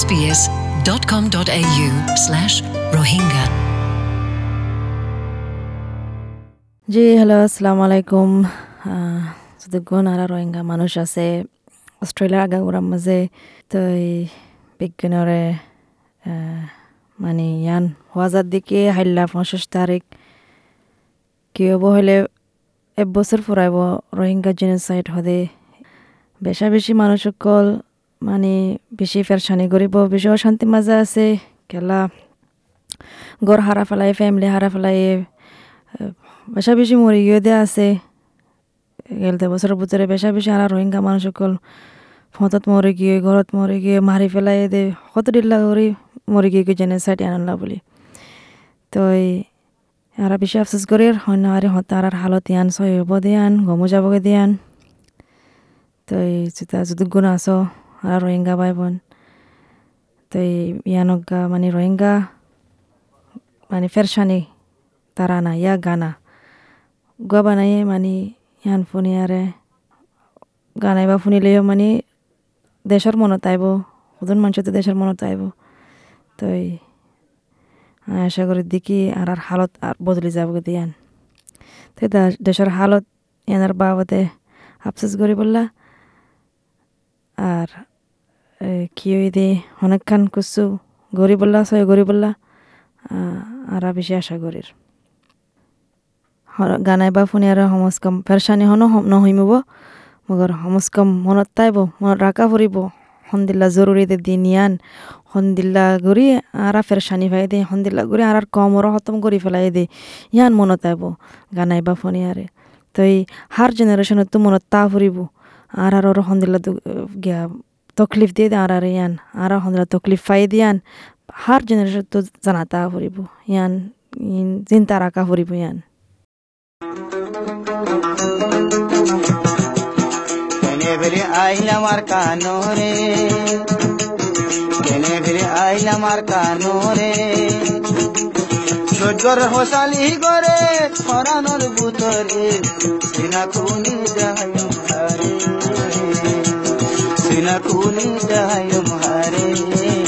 sbs.com.au slash rohingya. জি hello আসসালামু আলাইকুম যদি গুণ আর রোহিঙ্গা মানুষ আছে, অস্ট্রেলিয়ার আগাগুড়ার মাঝে, তো এই বিজ্ঞানরে মানে ইয়ান হওয়াজার দিকে হাইল্লা পঞ্চাশ তারিখ, কি হব হলে এক বছর ফুরাইব রোহিঙ্গা জেনোসাইড হদে বেশা বেশি মানুষ সকল মানে বেশি ফেরসানি করিব, বেশি অশান্তি মাজা আছে খেলা গড় হারা ফেলাই ফ্যামিলি হারা ফেলাই বেশা বেশি মরি গিয়ে দেয়া আছে। গেলতে বছরের ভিতরে বেশা বেশি আর রোহিঙ্গা মানুষ সকল ফতত মরে গিয়ে, ঘরত মরে গিয়ে, মারি ফেলাই দে, কত দিল্লা করে মরে গিয়ে জেনে সাইড আনলা বলি। তো আর বেশি আফসোস করে অন্য আর হতার আর হালত ইয়ান সহ হব দিয়ান গমু যাবগে দিয়ান। তো যদি গুণ আস রোহিঙ্গা ভাই বোন। তো এই ইয়ানগা মানে রোহিঙ্গা মানে ফেরসানি তারা না, ইয়া গানা। গুয়া বানাইয়ে মানে ইয়ান ফুনি আরে গানাইবা ফুনিলেও মানে দেশের মনত আইব সদন তো দেশের মনত আইব। তো আশা করি দেখি আর আর হালত আর বদলে যাব দিয়ান তো দেশের হালত ইয়ানার বাবদে আফসোস করি বললা। আর কি দে অনেকখান কুসু গরি বললা সয় গরি বললা আর বেশি আশা করির। গানাই বা ফুনি আর সমস্কম ফেরসানি হনো নহইমিব, মগর সমস্কম মনত তাইব, মনত রাখা ফুরিব। সন্দিল্লা জরুরি দে দিন ইয়ান সন্দিল্লা গরি আর ফেরসানি ভাই দে সন্দিল্লা আর কম ওর খতম করি ফেলাই দে, ইয়ান মনত আইব গানাই বা ফোনি আরে। তো এই হার জেনারেশনত তো মনত তা ফুরিব, আর আর ওর সন্দিল্লা গিয়া আর সন্দিল্লা তকলিফ পাই দিয়ান হার জেনারেশন তো জানাতা ফুরিব ইয়ান চিন্তা রাখা ফুরিব ইয়ান কেনে আইলাম আর কানো রে কেনে ফিরে আইলাম আর কানো রে সজ্জর হোসালি করে ফরানোর বুতরে সিনা কুনি যায় হারে সিনা কুনি যায়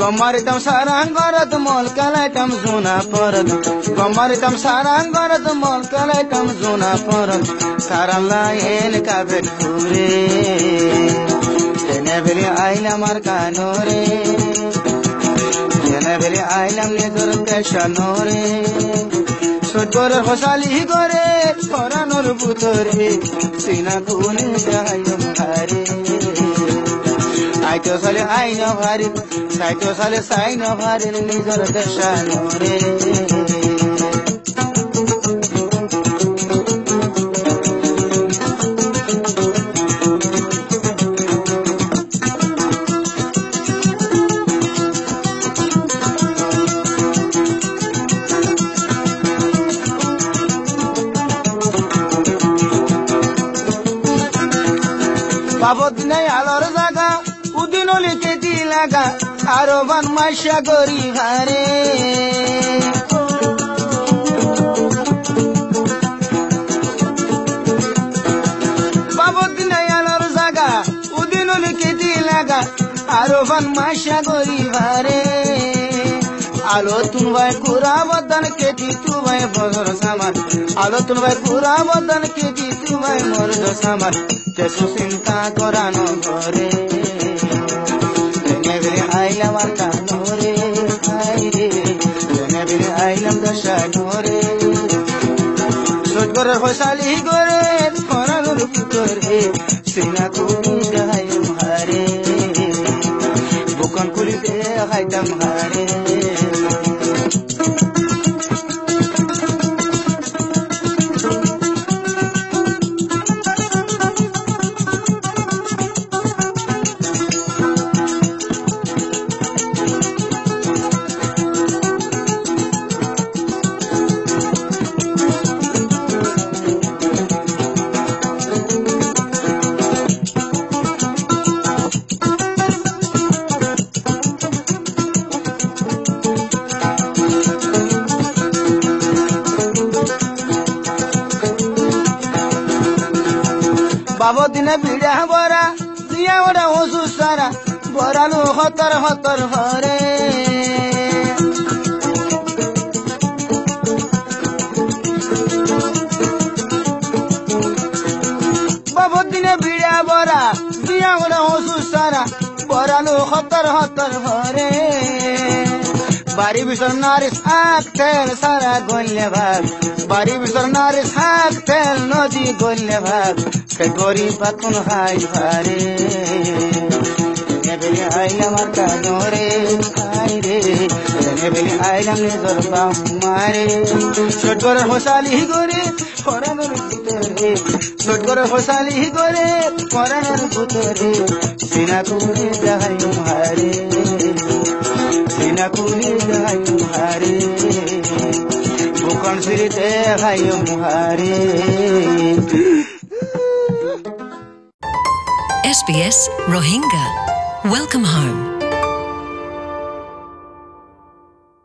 গমারিতাম সারাঙ্গরত মল কালাইতাম জোনা পরত গমারিতাম সারাঙ্গরত মল কালাইতাম জোনা পরত সারাল্লা এল কাবেট ফুরে বেলে আইলাম আর কানোরে বেলে আইলাম নিজর কেশানোরে সজ্জর হসালি করে ফরানোর বুতরে। সিনা কুনে যাইম হারে আইতো সালে আইন ভারি সাইতো সালে সাইন ভারি নিজর দেশানোরে বাবদ নাই আলোর জাগা উদিনলি কেটি লাগা? আরও বান মাসা গরি লাগা? আরও বান মাসা গরি হারে। আলো তুনবাই কুরা বদন কেটি তুবাই বজর সামান আলো তুনবাই কুরা বদন কেটি তুবাই মরদ সামান কেসু চিন্তা করানো ঘরে। আইলাম আর কানোরে আইরে নেবরে আইলাম দশা নোরে সোজ করে ফসালি করে ফরানোর ভিতরে সিনা তুমি গাই মারে। বুকন খুলিতে হাইতাম হারে। দিনে ভিড়া বরা দিয়া ওরা ওষুধ সারা বরালু হতর হতর হরে দিনে ভিড়া বরা দিয়া ওরা ওষুধ সারা বরালু হতর হতর হরে বাড়ি বিসর নারিস আখ তেল সারা গল্লে ভাগ বাড়ি বিসর নারিস আখ তেল নদী গল্লে ভাগ সে গরিব পাতুন হাই ভারে নেবেলি আইলাম আর কানোরে হাই রে। নেবেলি আইলাম নিজর বাহুমারে ছোট করে হোসালি করে ফরানোর ভিতরে। ছোট করে হোসালি করে ফরানোর ভিতরে। সিনা করে যাই হারে সিনা কুলি যাই মুহারে বুকন সিরিতে খাই মুহারে SBS Rohingya. Welcome home.